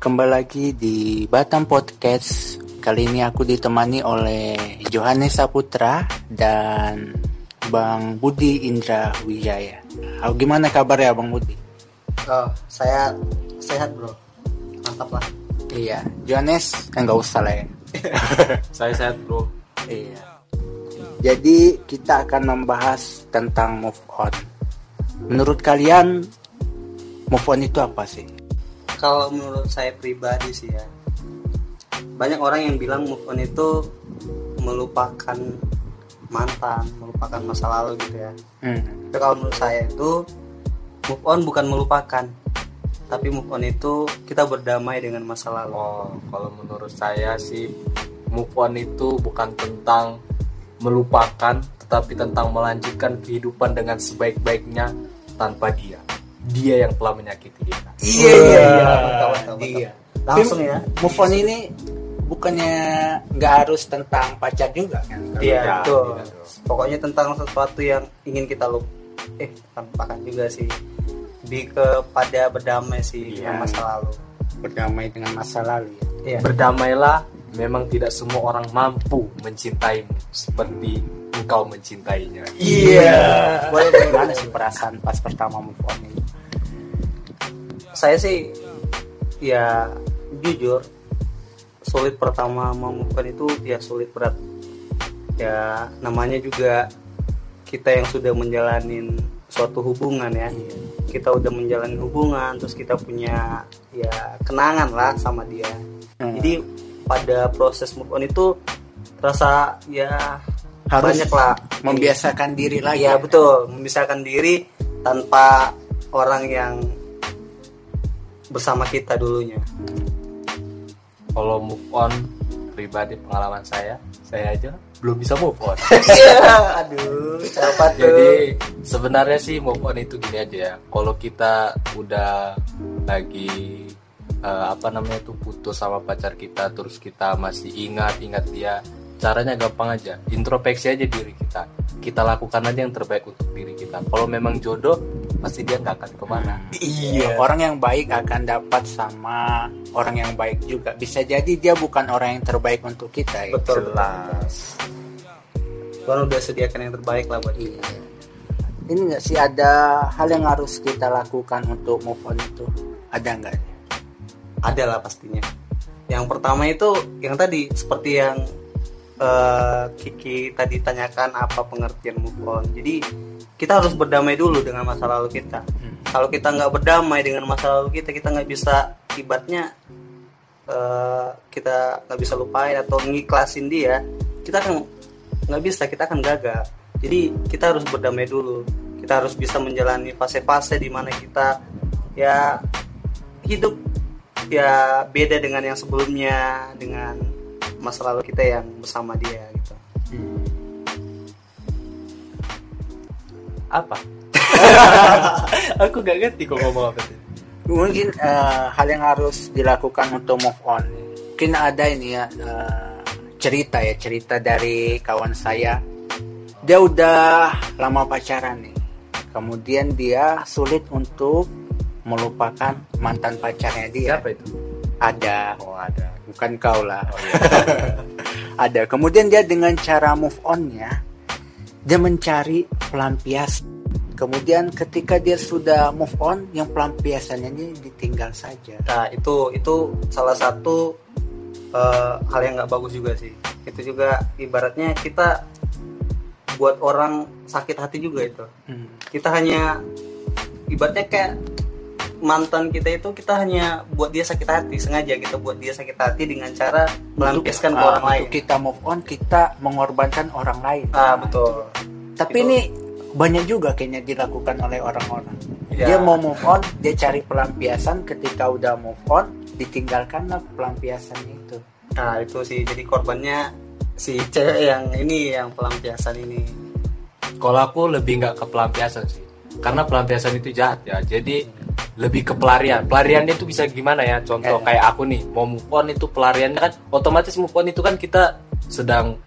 kembali lagi di Batam Podcast. Kali ini aku ditemani oleh Johannes Saputra dan Bang Budi Indra Wijaya. Oh, gimana kabar ya Bang Budi? Oh, saya sehat bro. Mantap lah. Iya, Johannes enggak usah lah ya. Saya sehat bro. Iya. Jadi kita akan membahas tentang move on. Menurut kalian move on itu apa sih? Kalau menurut saya pribadi sih ya, banyak orang yang bilang move on itu melupakan mantan, melupakan masa lalu gitu ya. Hmm. Tapi kalau menurut saya itu move on bukan melupakan, tapi move on itu kita berdamai dengan masa lalu. Oh, kalau menurut saya sih move on itu bukan tentang melupakan, tetapi tentang melanjutkan kehidupan dengan sebaik-baiknya tanpa dia. Dia yang telah menyakiti kita. Iya iya iya. Betul, betul, betul. Iya. Langsung ya. Move on ini bukannya nggak harus tentang pacar juga kan? Iya Iya, betul. iya. Pokoknya tentang sesuatu yang ingin kita lup eh bukan lupakan juga sih. Lebih kepada berdamai sih Iya. dengan masa lalu. Berdamai dengan masa lalu ya. Iya. Berdamailah, memang tidak semua orang mampu mencintaimu seperti engkau mencintainya. Iya. Boleh gimana sih perasaan pas pertama move on ini? Saya sih ya jujur sulit pertama menemukan itu ya sulit berat. Ya namanya juga kita yang sudah menjalanin suatu hubungan ya. Iya. Kita udah menjalani hubungan terus kita punya ya kenangan lah sama dia. Hmm. Jadi pada proses move on itu rasa ya Harus banyak lah membiasakan diri lagi. Iya betul, memisahkan diri tanpa orang yang bersama kita dulunya. Kalau move on pribadi pengalaman saya, saya aja belum bisa move on. Iya, aduh, siapa tuh? Jadi sebenarnya sih move on itu gini aja ya. Kalau kita udah lagi eh, apa namanya tuh putus sama pacar kita, terus kita masih ingat-ingat dia, caranya gampang aja. Introspeksi aja diri kita. Kita lakukan aja yang terbaik untuk diri kita. Kalau memang jodoh, pasti dia nggak akan ke mana. Iya. Orang yang baik akan dapat sama orang yang baik juga. Bisa jadi dia bukan orang yang terbaik untuk kita. Ya. Betul, Jelas. Tuhan udah sediakan yang terbaik lah buat kita. Iya. Ini nggak sih ada hal yang harus kita lakukan untuk move on itu? Ada nggak? Ada lah pastinya. Yang pertama itu yang tadi seperti yang eh, Kiki tadi tanyakan apa pengertian move on. Jadi kita harus berdamai dulu dengan masa lalu kita. Kalau kita nggak berdamai dengan masa lalu kita, kita nggak bisa ibaratnya eh, kita nggak bisa lupain atau ngiklasin dia. Kita kan nggak bisa, kita akan gagal. Jadi kita harus berdamai dulu. Kita harus bisa menjalani fase-fase di mana kita ya hidup ya beda dengan yang sebelumnya dengan masa lalu kita yang bersama dia gitu. Apa? Aku gak ngerti kok ngomong apa sih. Mungkin eh, hal yang harus dilakukan untuk move on. Mungkin ada ini ya eh, cerita ya cerita dari kawan saya. Dia udah lama pacaran nih. Kemudian dia sulit untuk melupakan mantan pacarnya dia. Siapa itu? Ada, Oh ada. bukan kau lah. Oh iya. ada. Kemudian dia dengan cara move on-nya, dia mencari pelampias. Kemudian ketika dia sudah move on, yang pelampiasannya ini ditinggal saja. Nah itu itu salah satu eh, hal yang nggak bagus juga sih. Itu juga ibaratnya kita buat orang sakit hati juga itu. Hmm. Kita hanya ibaratnya kayak mantan kita itu kita hanya buat dia sakit hati sengaja kita buat dia sakit hati dengan cara melampiaskan ke ah, orang lain. untuk kita move on, kita mengorbankan orang lain. Ah betul. Tapi Itu- ini banyak juga kayaknya dilakukan oleh orang-orang. Ya. Dia mau move on, dia cari pelampiasan. Ketika udah move on, ditinggalkanlah pelampiasannya itu. Nah itu sih jadi korbannya si cewek yang ini yang pelampiasan ini. Kalau aku lebih nggak ke pelampiasan sih, karena pelampiasan itu jahat ya. Jadi lebih ke pelarian. Pelariannya itu bisa gimana ya? Contoh Eh. kayak aku nih, mau move on itu pelariannya kan otomatis move on itu kan kita sedang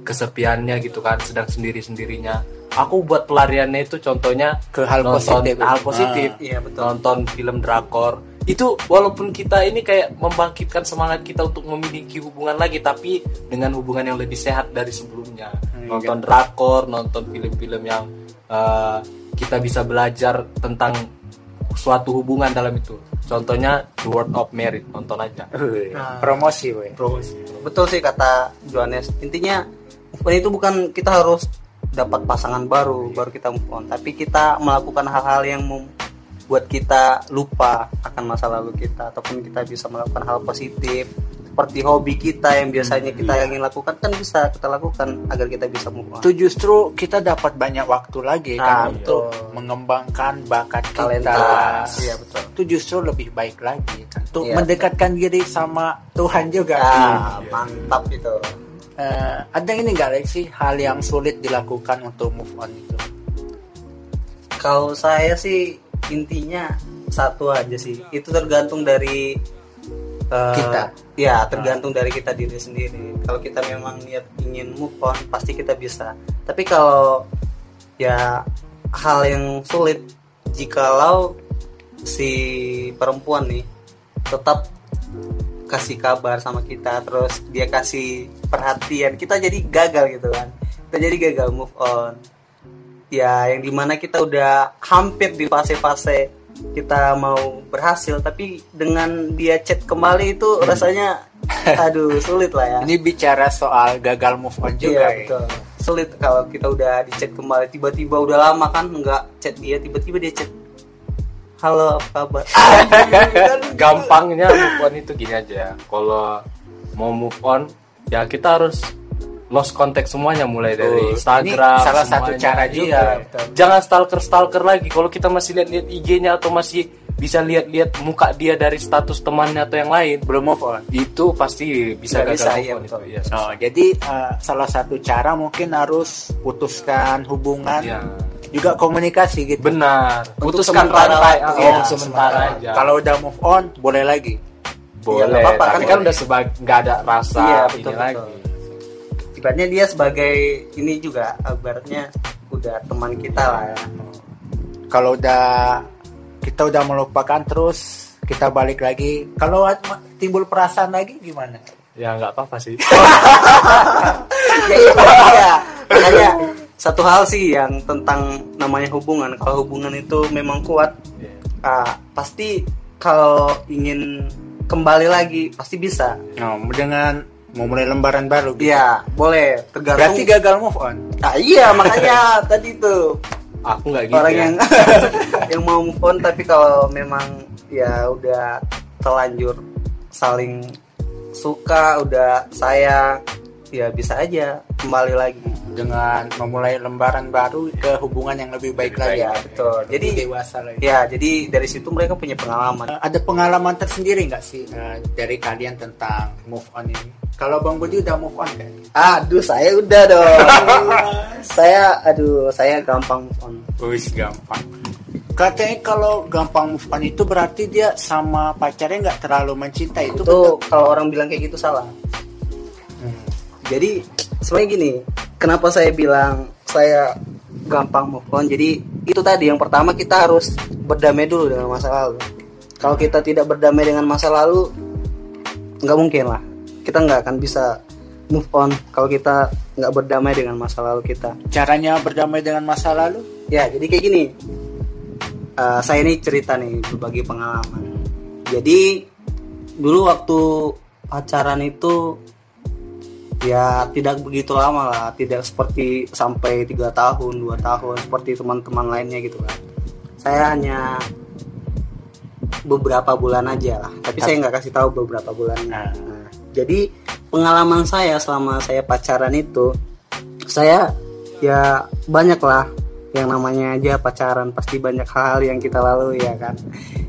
kesepiannya gitu kan, sedang sendiri sendirinya. Aku buat pelariannya itu contohnya Ke hal nonton positif. hal positif. Iya betul. Nonton film drakor itu walaupun kita ini kayak membangkitkan semangat kita untuk memiliki hubungan lagi tapi dengan hubungan yang lebih sehat dari sebelumnya Hmm, nonton drakor nonton film-film yang uh, kita bisa belajar tentang suatu hubungan dalam itu. Contohnya The World of Merit. Nonton aja. Nah. promosi weh. Betul sih kata Johannes. Intinya move itu bukan kita harus dapat pasangan baru baru kita move on. Tapi kita melakukan hal-hal yang membuat kita lupa akan masa lalu kita ataupun kita bisa melakukan hal positif seperti hobi kita yang biasanya kita iya. ingin lakukan kan bisa kita lakukan agar kita bisa move on. Itu justru kita dapat banyak waktu lagi Nah, kan untuk betul. mengembangkan bakat talenta. Kita iya betul. Itu justru lebih baik lagi kan. Untuk Iya, mendekatkan diri sama Tuhan juga. Ah mantap itu. Eh, ada ini nggak Lex, sih hal yang sulit dilakukan untuk move on itu? Kalau saya sih intinya satu aja sih. Itu tergantung dari Kita. Ya, tergantung dari kita diri sendiri. Kalau kita memang niat ingin move on, pasti kita bisa. Tapi kalau ya hal yang sulit jikalau si perempuan nih tetap kasih kabar sama kita terus dia kasih perhatian kita jadi gagal gitu kan kita jadi gagal move on ya yang di mana kita udah hampir di fase-fase kita mau berhasil tapi dengan dia chat kembali itu rasanya aduh sulit lah ya. Ini bicara soal gagal move on juga iya ya. betul. Sulit kalau kita udah di chat kembali tiba-tiba udah lama kan nggak chat dia tiba-tiba dia chat halo apa kabar? Gampangnya move on itu gini aja. Kalau mau move on ya kita harus lost contact semuanya mulai dari Betul. Instagram Ini salah satu semuanya. cara juga. Iya. Betul. jangan stalker stalker lagi kalau kita masih lihat-lihat IG-nya atau masih bisa lihat-lihat muka dia dari status temannya atau yang lain belum move on itu pasti bisa Nggak gagal bisa, move iya, on betul. itu. Iya. Oh, jadi eh, salah satu cara mungkin harus putuskan hubungan Iya. juga komunikasi gitu benar Untuk putuskan sementara rantai ah, iya, untuk sementara aja kalau udah move on boleh lagi boleh nggak apa-apa, tapi kan kan boleh. udah sebagai nggak ada rasa Iya, ini betul, lagi betul. Ibaratnya dia sebagai ini juga ibaratnya udah teman kita lah ya. Kalau udah kita udah melupakan terus kita balik lagi. Kalau timbul perasaan lagi gimana? Ya nggak apa-apa sih. Ya itu dia makanya satu hal sih yang tentang namanya hubungan. Kalau hubungan itu memang kuat ah, pasti kalau ingin kembali lagi pasti bisa. Nah, dengan memulai lembaran baru gitu. Iya boleh tergantung berarti gagal move on ah, iya makanya tadi tuh aku nggak gitu orang ya. yang yang mau move on tapi kalau memang ya udah terlanjur saling suka udah sayang ya bisa aja. Kembali lagi dengan memulai lembaran baru ke hubungan yang lebih baik lagi. ya betul. Jadi jadi dewasa lagi. ya jadi dari situ mereka punya pengalaman. Eh, ada pengalaman tersendiri nggak sih eh, dari kalian tentang move on ini? Kalau bang Budi udah move on kan aduh saya udah dong. Saya aduh saya gampang move on. Wis gampang. Katanya kalau gampang move on itu berarti dia sama pacarnya nggak terlalu mencintai. Itu itu betul. Kalau orang bilang kayak gitu salah. Jadi sebenarnya gini kenapa saya bilang saya gampang move on? Jadi itu tadi yang pertama kita harus berdamai dulu dengan masa lalu. Kalau kita tidak berdamai dengan masa lalu nggak mungkin lah. Kita nggak akan bisa move on kalau kita nggak berdamai dengan masa lalu kita. Caranya berdamai dengan masa lalu? Ya jadi kayak gini. Eh, saya ini cerita nih berbagi pengalaman. Jadi dulu waktu pacaran itu ya tidak begitu lama lah. Tidak seperti sampai tiga tahun dua tahun seperti teman-teman lainnya gitu kan. Saya hanya beberapa bulan aja lah. Tapi saya nggak kasih tahu beberapa bulannya Nah. Nah, jadi pengalaman saya selama saya pacaran itu saya ya banyak lah yang namanya aja pacaran. Pasti banyak hal yang kita lalui ya kan?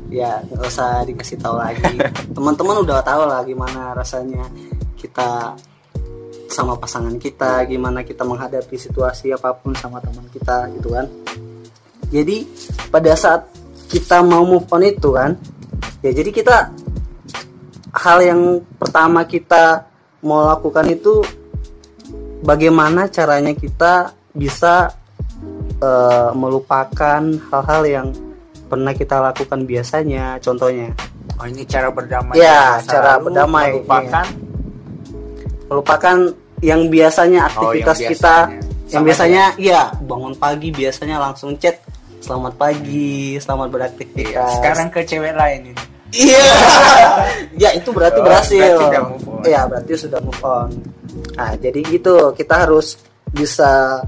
Ya nggak usah dikasih tahu lagi. Teman-teman udah tahu lah gimana rasanya kita sama pasangan kita gimana kita menghadapi situasi apa pun sama teman kita gitu kan jadi pada saat kita mau move on itu kan ya jadi kita hal yang pertama kita mau lakukan itu bagaimana caranya kita bisa eh, melupakan hal-hal yang pernah kita lakukan biasanya contohnya Oh ini cara berdamai. Masa cara berdamai. Melupakan. melupakan yang biasanya Oh, aktivitas yang kita biasanya. yang Sama biasanya iya bangun pagi biasanya langsung chat selamat pagi selamat Iya, beraktivitas Sekarang ke cewek lain ini. iya. Ya itu berarti Oh, berhasil. berarti iya berarti sudah move on. Nah jadi gitu kita harus bisa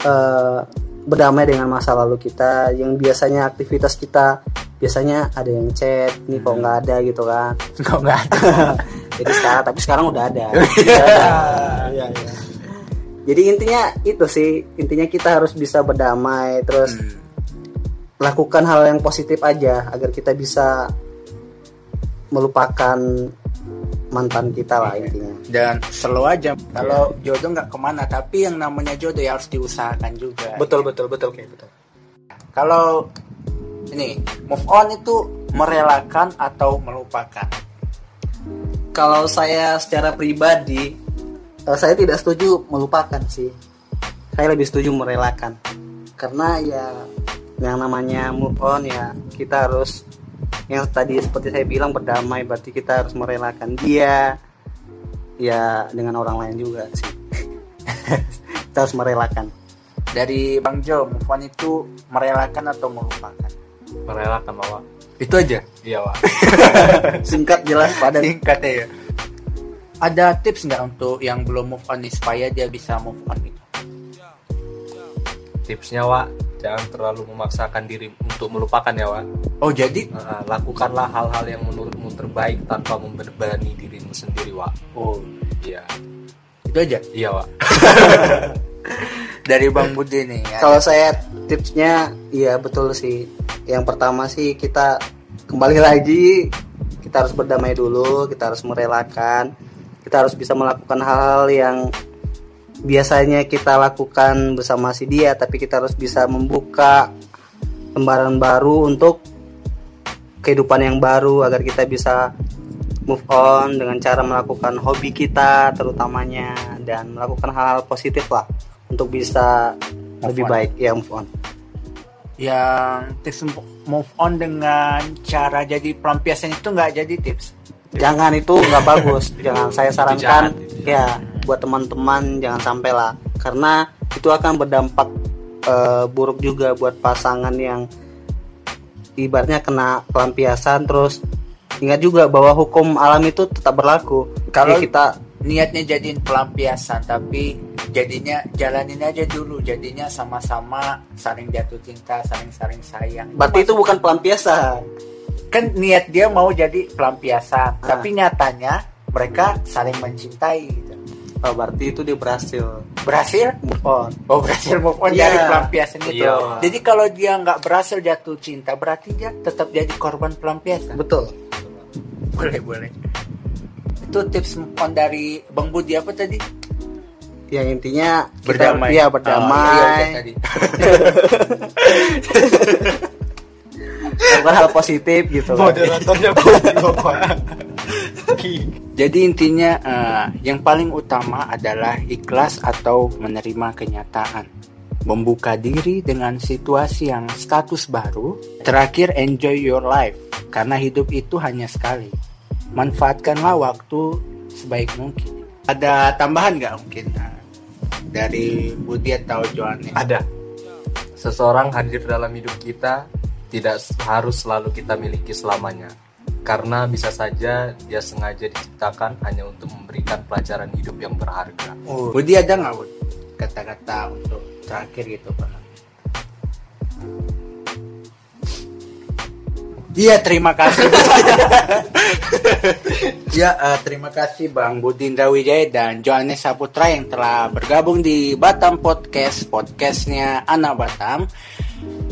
eh, berdamai dengan masa lalu kita yang biasanya aktivitas kita biasanya ada yang chat nih kok nggak ada gitu kan Kok nggak ada? jadi sekarang tapi sekarang udah ada Udah ada. Iya, iya. jadi intinya itu sih intinya kita harus bisa berdamai terus Hmm. lakukan hal yang positif aja agar kita bisa melupakan mantan kita lah Iya. intinya Dan slow aja. Kalau jodoh nggak ke mana, tapi yang namanya jodoh ya harus diusahakan juga. betul betul betul kayak betul Kalau ini move on itu merelakan atau melupakan. kalau saya secara pribadi eh, saya tidak setuju melupakan sih saya lebih setuju merelakan karena ya yang namanya move on ya kita harus yang tadi seperti saya bilang berdamai berarti kita harus merelakan dia ya dengan orang lain juga sih kita harus merelakan Dari Bang Jo, move on itu merelakan atau melupakan? merelakan bahwa Itu aja. iya Wak. singkat jelas padat Singkatnya ya. Ada tips nggak untuk yang belum move on nih supaya dia bisa move on gitu? tipsnya Wak jangan terlalu memaksakan diri untuk melupakan ya Wak. Oh jadi, Nah, lakukanlah hal-hal yang menurutmu terbaik tanpa membebani dirimu sendiri Wak. Oh. Iya. Itu aja. iya Wak. Dari Bang Budi nih. ya. kalau saya tipsnya iya betul sih. Yang pertama sih kita kembali lagi. Kita harus berdamai dulu kita harus merelakan. Kita harus bisa melakukan hal-hal yang biasanya kita lakukan bersama si dia tapi kita harus bisa membuka lembaran baru untuk kehidupan yang baru agar kita bisa move on dengan cara melakukan hobi kita terutamanya dan melakukan hal-hal positif lah untuk bisa Move lebih on. baik. Ya move on. Yang tips move on dengan cara jadi pelampiasan itu nggak jadi tips. jangan itu nggak bagus. Jangan saya sarankan. itu ya buat teman-teman jangan sampai lah karena itu akan berdampak eh, buruk juga buat pasangan yang ibaratnya kena pelampiasan terus ingat juga bahwa hukum alam itu tetap berlaku Kalau- kalau kita Niatnya jadiin pelampiasan tapi jadinya jalanin aja dulu jadinya sama-sama saling jatuh cinta saling-saling sayang. berarti itu bukan pelampiasan kan niat dia mau jadi pelampiasan Ah. tapi nyatanya mereka saling mencintai gitu. Oh, berarti itu dia berhasil. Berhasil? Move on. Oh berhasil move on Iya. dari pelampiasan itu. Iya. jadi kalau dia nggak berhasil jatuh cinta berarti dia tetap jadi korban pelampiasan. Betul. Boleh boleh. Itu tips move on dari bang Budi apa tadi? Yang intinya kita berdamai. Ya Oh, iya, berdamai tadi. hal positif gitu. Moderatornya Jadi intinya eh, yang paling utama adalah ikhlas atau menerima kenyataan. Membuka diri dengan situasi yang status baru. Terakhir enjoy your life karena hidup itu hanya sekali. Manfaatkanlah waktu sebaik mungkin. Ada tambahan nggak mungkin eh, dari Budi atau Joanne? ada seseorang hadir dalam hidup kita tidak harus selalu kita miliki selamanya karena bisa saja dia sengaja diciptakan hanya untuk memberikan pelajaran hidup yang berharga Budi ada nggak Bud? kata-kata untuk terakhir gitu Pak? Iya terima kasih. ya eh, terima kasih Bang Budindra Wijaya dan Johannes Saputra yang telah bergabung di Batam Podcast podcastnya Anak Batam.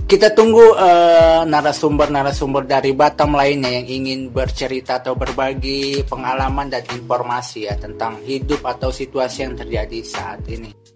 Kita tunggu eh, narasumber-narasumber dari Batam lainnya yang ingin bercerita atau berbagi pengalaman dan informasi ya tentang hidup atau situasi yang terjadi saat ini.